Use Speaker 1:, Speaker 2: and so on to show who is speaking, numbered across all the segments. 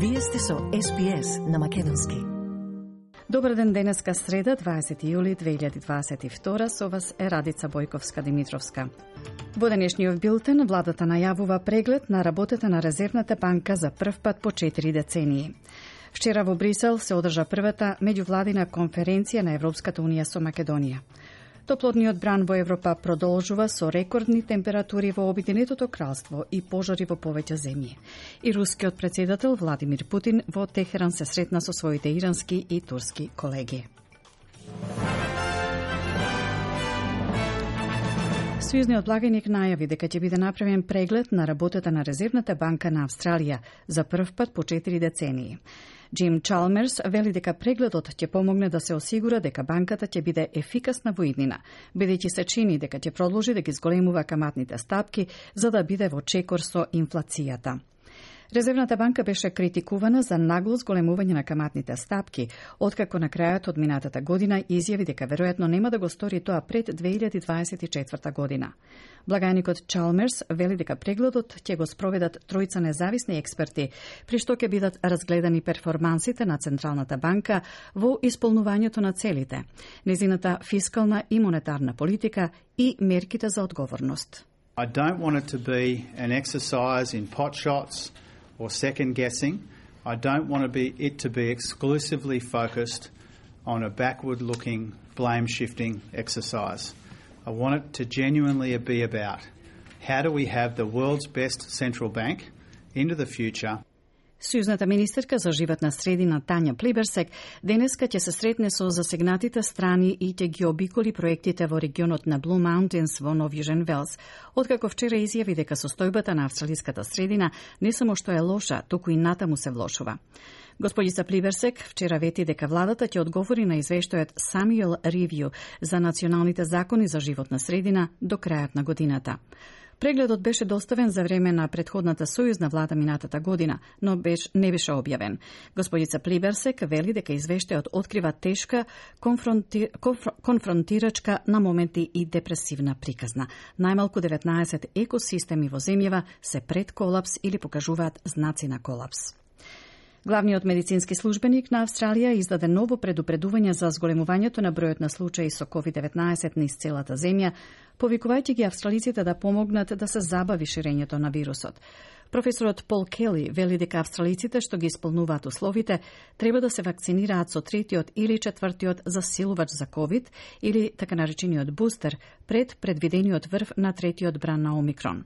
Speaker 1: Вие сте со SPS на Македонски.
Speaker 2: Добар ден, денеска среда, 20 јули 2022, со вас е Радица Бојковска-Димитровска. Во денешниот билтен, владата најавува преглед на работата на Резервната банка за прв пат по 4 децении. Вчера во Брисел се одржа првата меѓувладина конференција на Европската Унија со Македонија. Топлотниот бран во Европа продолжува со рекордни температури во Обединетото кралство и пожари во повеќе земји. И рускиот председател Владимир Путин во Техеран се сретна со своите ирански и турски колеги. Сојузниот благајник најави дека ќе биде направен преглед на работата на Резервната банка на Австралија за прв пат по 4 децении. Джим Чалмерс вели дека прегледот ќе помогне да се осигура дека банката ќе биде ефикасна во иднина, бидејќи се чини дека ќе продолжи да ги зголемува каматните стапки за да биде во чекор со инфлацијата. Резервната банка беше критикувана за нагло зголемување на каматните стапки, откако на крајот од минатата година изјави дека веројатно нема да го стори тоа пред 2024 година. Благаникот Чалмерс вели дека прегледот ќе го спроведат тројца независни експерти, при што ќе бидат разгледани перформансите на Централната банка во исполнувањето на целите, незината фискална и монетарна политика и мерките за одговорност.
Speaker 3: I don't want it to be an exercise in pot shots or second guessing. I don't want to be, it to be exclusively focused on a backward looking blame shifting exercise. I want it to genuinely be about how do we have the world's best central bank into the future
Speaker 2: Сојузната министерка за животна средина Тања Плиберсек денеска ќе се сретне со засегнатите страни и ќе ги обиколи проектите во регионот на Blue Mountains во Нов Јужен Велс, откако вчера изјави дека состојбата на австралиската средина не само што е лоша, туку и натаму се влошува. Господица Плиберсек вчера вети дека владата ќе одговори на извештајот Samuel Review за националните закони за животна средина до крајот на годината. Прегледот беше доставен за време на предходната сојузна влада минатата година, но беш, не беше објавен. Господица Плиберсек вели дека извештајот открива тешка, конфронти, конфр, конфронтирачка на моменти и депресивна приказна. Најмалку 19 екосистеми во земјава се пред колапс или покажуваат знаци на колапс. Главниот медицински службеник на Австралија издаде ново предупредување за зголемувањето на бројот на случаи со COVID-19 низ целата земја, повикувајќи ги австралиците да помогнат да се забави ширењето на вирусот. Професорот Пол Кели вели дека австралиците што ги исполнуваат условите треба да се вакцинираат со третиот или четвртиот засилувач за COVID или така наречениот бустер пред предвидениот врв на третиот бран на Омикрон.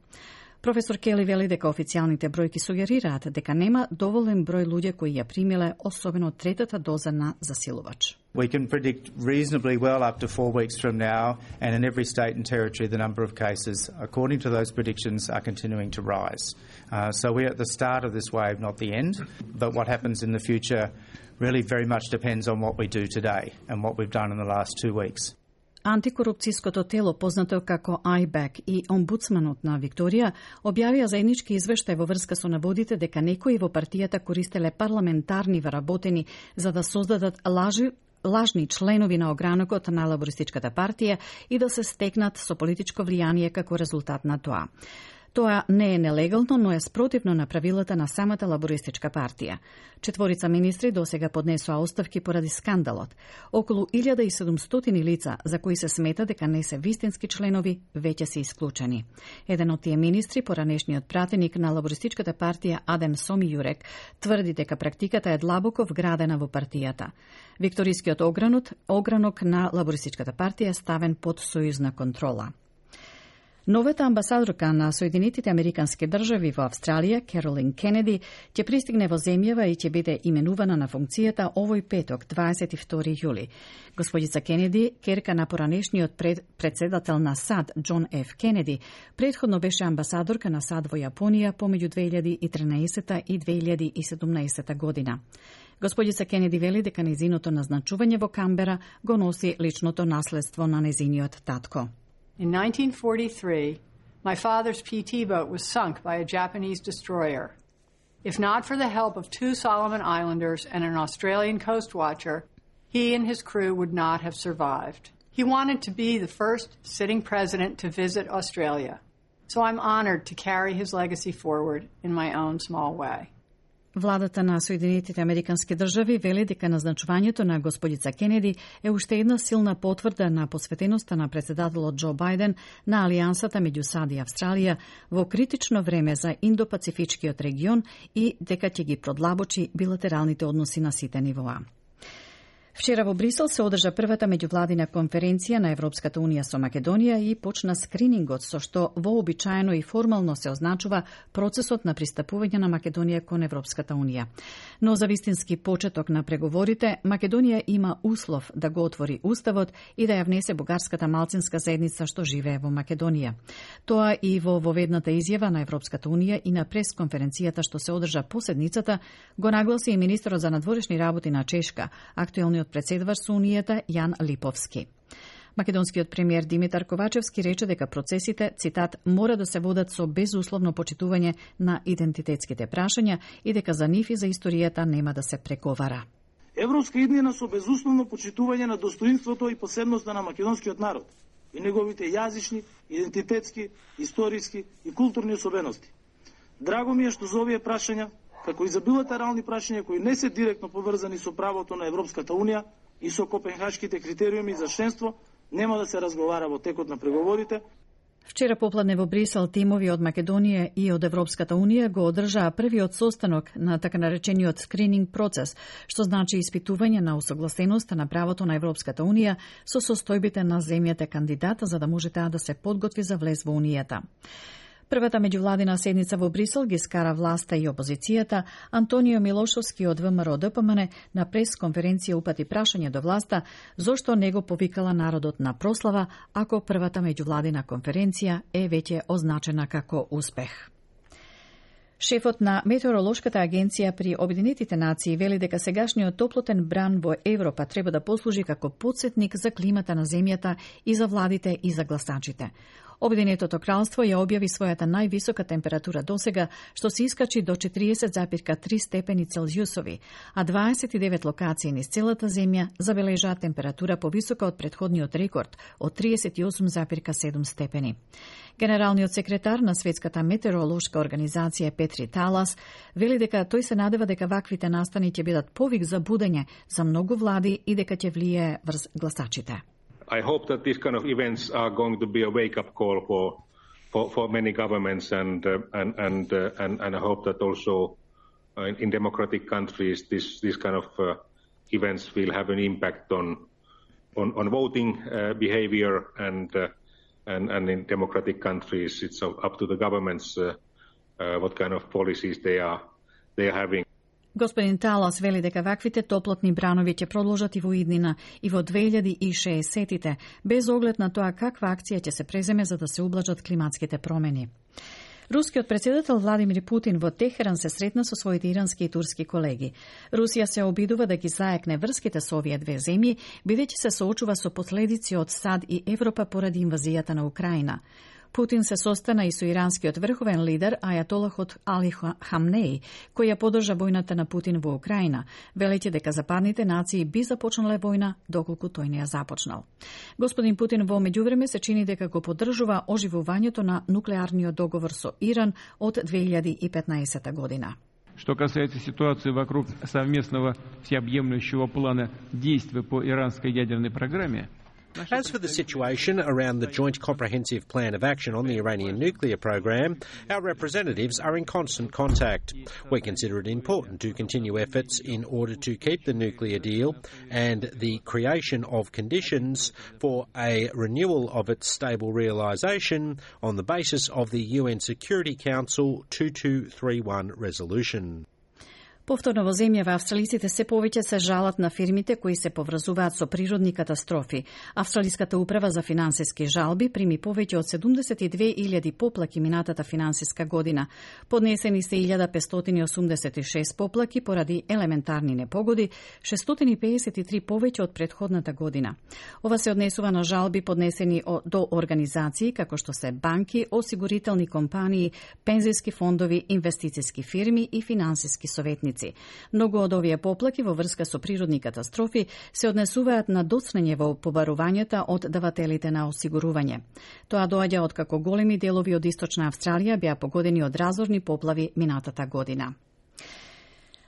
Speaker 2: Професор Кели вели дека официјалните бројки сугерираат дека нема доволен број луѓе кои ја примиле особено третата доза на засилувач.
Speaker 4: We can predict reasonably well up to four weeks from now, and in every state and territory, the number of cases, according to those predictions, are continuing to rise. Uh, so we're at the start of this wave, not the end. But what happens in the future really very much depends on what we do today and what we've done in the last two weeks.
Speaker 2: Антикорупцијското тело, познато како IBAC и омбудсманот на Викторија, објавија заеднички извештај во врска со наводите дека некои во партијата користеле парламентарни вработени за да создадат лажи лажни членови на огранокот на Лабористичката партија и да се стекнат со политичко влијание како резултат на тоа. Тоа не е нелегално, но е спротивно на правилата на самата лабористичка партија. Четворица министри досега поднесоа оставки поради скандалот. Околу 1700 лица за кои се смета дека не се вистински членови веќе се исклучени. Еден од тие министри, поранешниот пратеник на лабористичката партија Аден Соми Јурек, тврди дека практиката е длабоко вградена во партијата. Викторискиот огранот, огранок на лабористичката партија е ставен под сојузна контрола. Новата амбасадорка на Соединетите Американски држави во Австралија, Керолин Кенеди, ќе пристигне во земјава и ќе биде именувана на функцијата овој петок, 22 јули. Господица Кенеди, керка на поранешниот пред, председател на САД, Џон Ф. Кенеди, предходно беше амбасадорка на САД во Јапонија помеѓу 2013 и 2017 година. Господица Кенеди вели дека незиното назначување во Камбера го носи личното наследство на незиниот татко.
Speaker 5: In 1943, my father's PT boat was sunk by a Japanese destroyer. If not for the help of two Solomon Islanders and an Australian coast watcher, he and his crew would not have survived. He wanted to be the first sitting president to visit Australia, so I'm honored to carry his legacy forward in my own small way.
Speaker 2: Владата на Соединетите Американски држави вели дека назначувањето на господица Кенеди е уште една силна потврда на посветеноста на председателот Џо Бајден на алијансата меѓу САД и Австралија во критично време за Индо-Пацифичкиот регион и дека ќе ги продлабочи билатералните односи на сите нивоа. Вчера во Брисел се одржа првата меѓувладина конференција на Европската Унија со Македонија и почна скринингот со што вообичаено и формално се означува процесот на пристапување на Македонија кон Европската Унија. Но за вистински почеток на преговорите, Македонија има услов да го отвори уставот и да ја внесе бугарската малцинска заедница што живее во Македонија. Тоа и во воведната изјава на Европската Унија и на пресконференцијата што се одржа поседницата, го нагласи и министерот за надворешни работи на Чешка, актуелниот председваш со Унијата Јан Липовски. Македонскиот премиер Димитар Ковачевски рече дека процесите, цитат, мора да се водат со безусловно почитување на идентитетските прашања и дека за нив и за историјата нема да се преговара.
Speaker 6: Европска иднина со безусловно почитување на достоинството и посебноста на македонскиот народ и неговите јазични, идентитетски, историски и културни особености. Драго ми е што за овие прашања како и за билатерални прашања кои не се директно поврзани со правото на Европската Унија и со копенхашките критериуми за членство, нема да се разговара во текот на преговорите.
Speaker 2: Вчера попладне во Брисел тимови од Македонија и од Европската Унија го одржаа првиот состанок на така наречениот скрининг процес, што значи испитување на усогласеноста на правото на Европската Унија со состојбите на земјата кандидата за да може таа да се подготви за влез во Унијата. Првата меѓувладина седница во Брисел ги скара власта и опозицијата. Антонио Милошовски од ВМРО ДПМН на прес-конференција упати прашање до власта зошто не го повикала народот на прослава ако првата меѓувладина конференција е веќе означена како успех. Шефот на Метеоролошката агенција при Обединетите нации вели дека сегашниот топлотен бран во Европа треба да послужи како подсетник за климата на земјата и за владите и за гласачите. Обединетото кралство ја објави својата највисока температура досега, што се искачи до 40,3 степени Целзиусови, а 29 локации низ целата земја забележаа температура повисока од предходниот рекорд од 38,7 степени. Генералниот секретар на Светската метеоролошка организација Петри Талас вели дека тој се надева дека ваквите настани ќе бидат повик за будење за многу влади и дека ќе влијае врз гласачите.
Speaker 7: I hope that these kind of events are going to be a wake-up call for for, for many governments, and uh, and and, uh, and and I hope that also uh, in, in, democratic countries, this this kind of uh, events will have an impact on on, on voting uh, behavior, and and and in democratic countries, it's up to the governments what kind of policies they are they are having.
Speaker 2: Господин Талас вели дека ваквите топлотни бранови ќе продолжат и во иднина и во 2060-тите, без оглед на тоа каква акција ќе се преземе за да се ублажат климатските промени. Рускиот председател Владимир Путин во Техеран се сретна со своите ирански и турски колеги. Русија се обидува да ги заекне врските со овие две земји, бидејќи се соочува со последици од САД и Европа поради инвазијата на Украина. Путин се состана и со иранскиот врховен лидер Ајатолахот Али Хамнеи, кој ја подржа војната на Путин во Украина, велејќи дека западните нации би започнале војна доколку тој не ја започнал. Господин Путин во меѓувреме се чини дека го поддржува оживувањето на нуклеарниот договор со Иран од 2015 година.
Speaker 8: Что касается ситуации вокруг совместного всеобъемлющего плана действий по иранской ядерной программе,
Speaker 9: As for the situation around the Joint Comprehensive Plan of Action on the Iranian nuclear program, our representatives are in constant contact. We consider it important to continue efforts in order to keep the nuclear deal and the creation of conditions for a renewal of its stable realisation on the basis of the UN Security Council 2231 resolution.
Speaker 2: Повторно во земјава австралиците се повеќе се жалат на фирмите кои се поврзуваат со природни катастрофи. Австралиската управа за финансиски жалби прими повеќе од 72.000 поплаки минатата финансиска година. Поднесени се 1586 поплаки поради елементарни непогоди, 653 повеќе од предходната година. Ова се однесува на жалби поднесени до организации како што се банки, осигурителни компании, пензиски фондови, инвестициски фирми и финансиски советници месеци. Многу од овие поплаки во врска со природни катастрофи се однесуваат на доцнење во побарувањата од давателите на осигурување. Тоа доаѓа од како големи делови од Источна Австралија беа погодени од разорни поплави минатата година.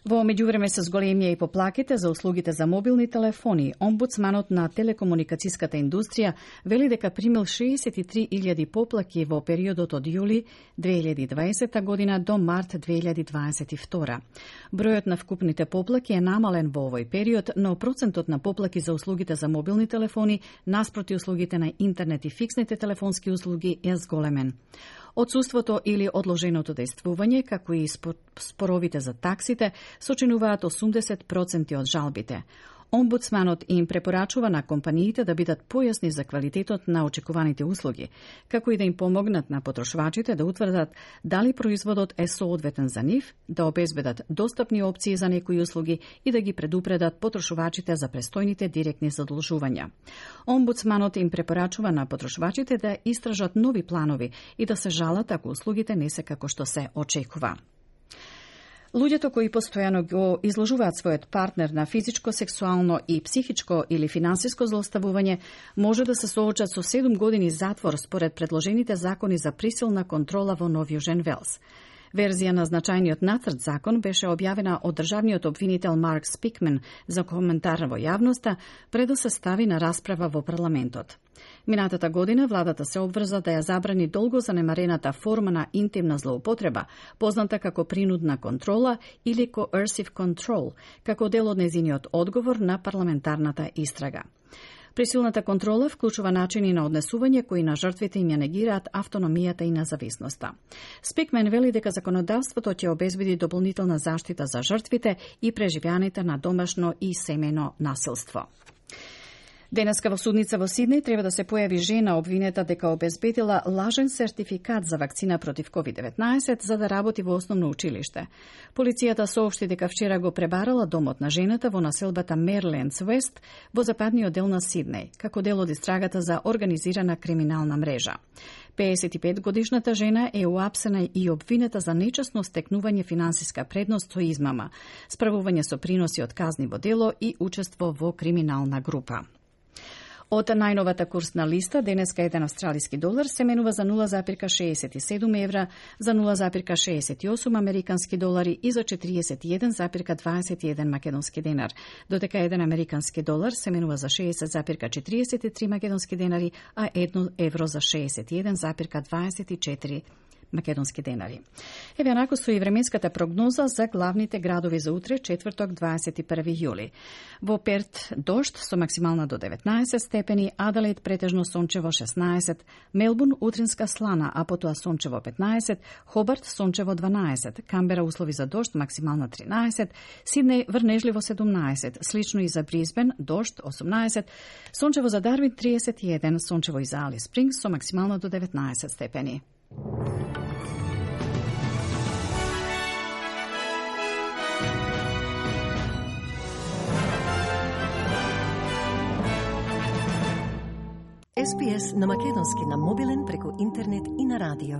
Speaker 2: Во меѓувреме се зголемија и поплаките за услугите за мобилни телефони. Омбудсманот на телекомуникацијската индустрија вели дека примил 63.000 поплаки во периодот од јули 2020 година до март 2022. Бројот на вкупните поплаки е намален во овој период, но процентот на поплаки за услугите за мобилни телефони наспроти услугите на интернет и фиксните телефонски услуги е зголемен. Отсуството или одложеното действување, како и споровите за таксите, сочинуваат 80% од жалбите. Омбудсманот им препорачува на компаниите да бидат појасни за квалитетот на очекуваните услуги, како и да им помогнат на потрошувачите да утврдат дали производот е соодветен за нив, да обезбедат достапни опции за некои услуги и да ги предупредат потрошувачите за престојните директни задолжувања. Омбудсманот им препорачува на потрошувачите да истражат нови планови и да се жалат ако услугите не се како што се очекува. Луѓето кои постојано го изложуваат својот партнер на физичко, сексуално и психичко или финансиско злоставување може да се соочат со 7 години затвор според предложените закони за присилна контрола во Нов Јужен Велс. Верзија на значајниот нацрт закон беше објавена од државниот обвинител Марк Спикмен за коментар во јавноста пред да се стави на расправа во парламентот. Минатата година владата се обврза да ја забрани долго занемарената форма на интимна злоупотреба, позната како принудна контрола или coercive control, како дел од незиниот одговор на парламентарната истрага. Присилната контрола вклучува начини на однесување кои на жртвите им ја негираат автономијата и независноста. Спикмен вели дека законодавството ќе обезбеди дополнителна заштита за жртвите и преживјаните на домашно и семено насилство. Денеска во судница во Сиднеј треба да се појави жена обвинета дека обезбедила лажен сертификат за вакцина против COVID-19 за да работи во основно училиште. Полицијата соопшти дека вчера го пребарала домот на жената во населбата Мерлендс Вест во западниот дел на Сиднеј, како дел од истрагата за организирана криминална мрежа. 55 годишната жена е уапсена и обвинета за нечесно стекнување финансиска предност со измама, справување со приноси од казни во дело и учество во криминална група. Од најновата курсна листа, денеска еден австралиски долар се менува за 0,67 евра, за 0,68 американски долари и за 41,21 македонски денар, додека еден американски долар се менува за 60,43 македонски денари, а едно евро за 61,24 македонски денари. Еве онако со и временската прогноза за главните градови за утре, четврток 21 јули. Во Перт дошт со максимална до 19 степени, Аделаид претежно сончево 16, Мелбун утринска слана, а потоа сончево 15, Хобарт сончево 12, Камбера услови за дошт максимална 13, Сиднеј врнежливо 17, слично и за Бризбен дошт 18, сончево за Дарвин 31, сончево и за Али Спрингс со максимално до 19 степени.
Speaker 1: SPS на Македонски на мобилен преку интернет и на радио.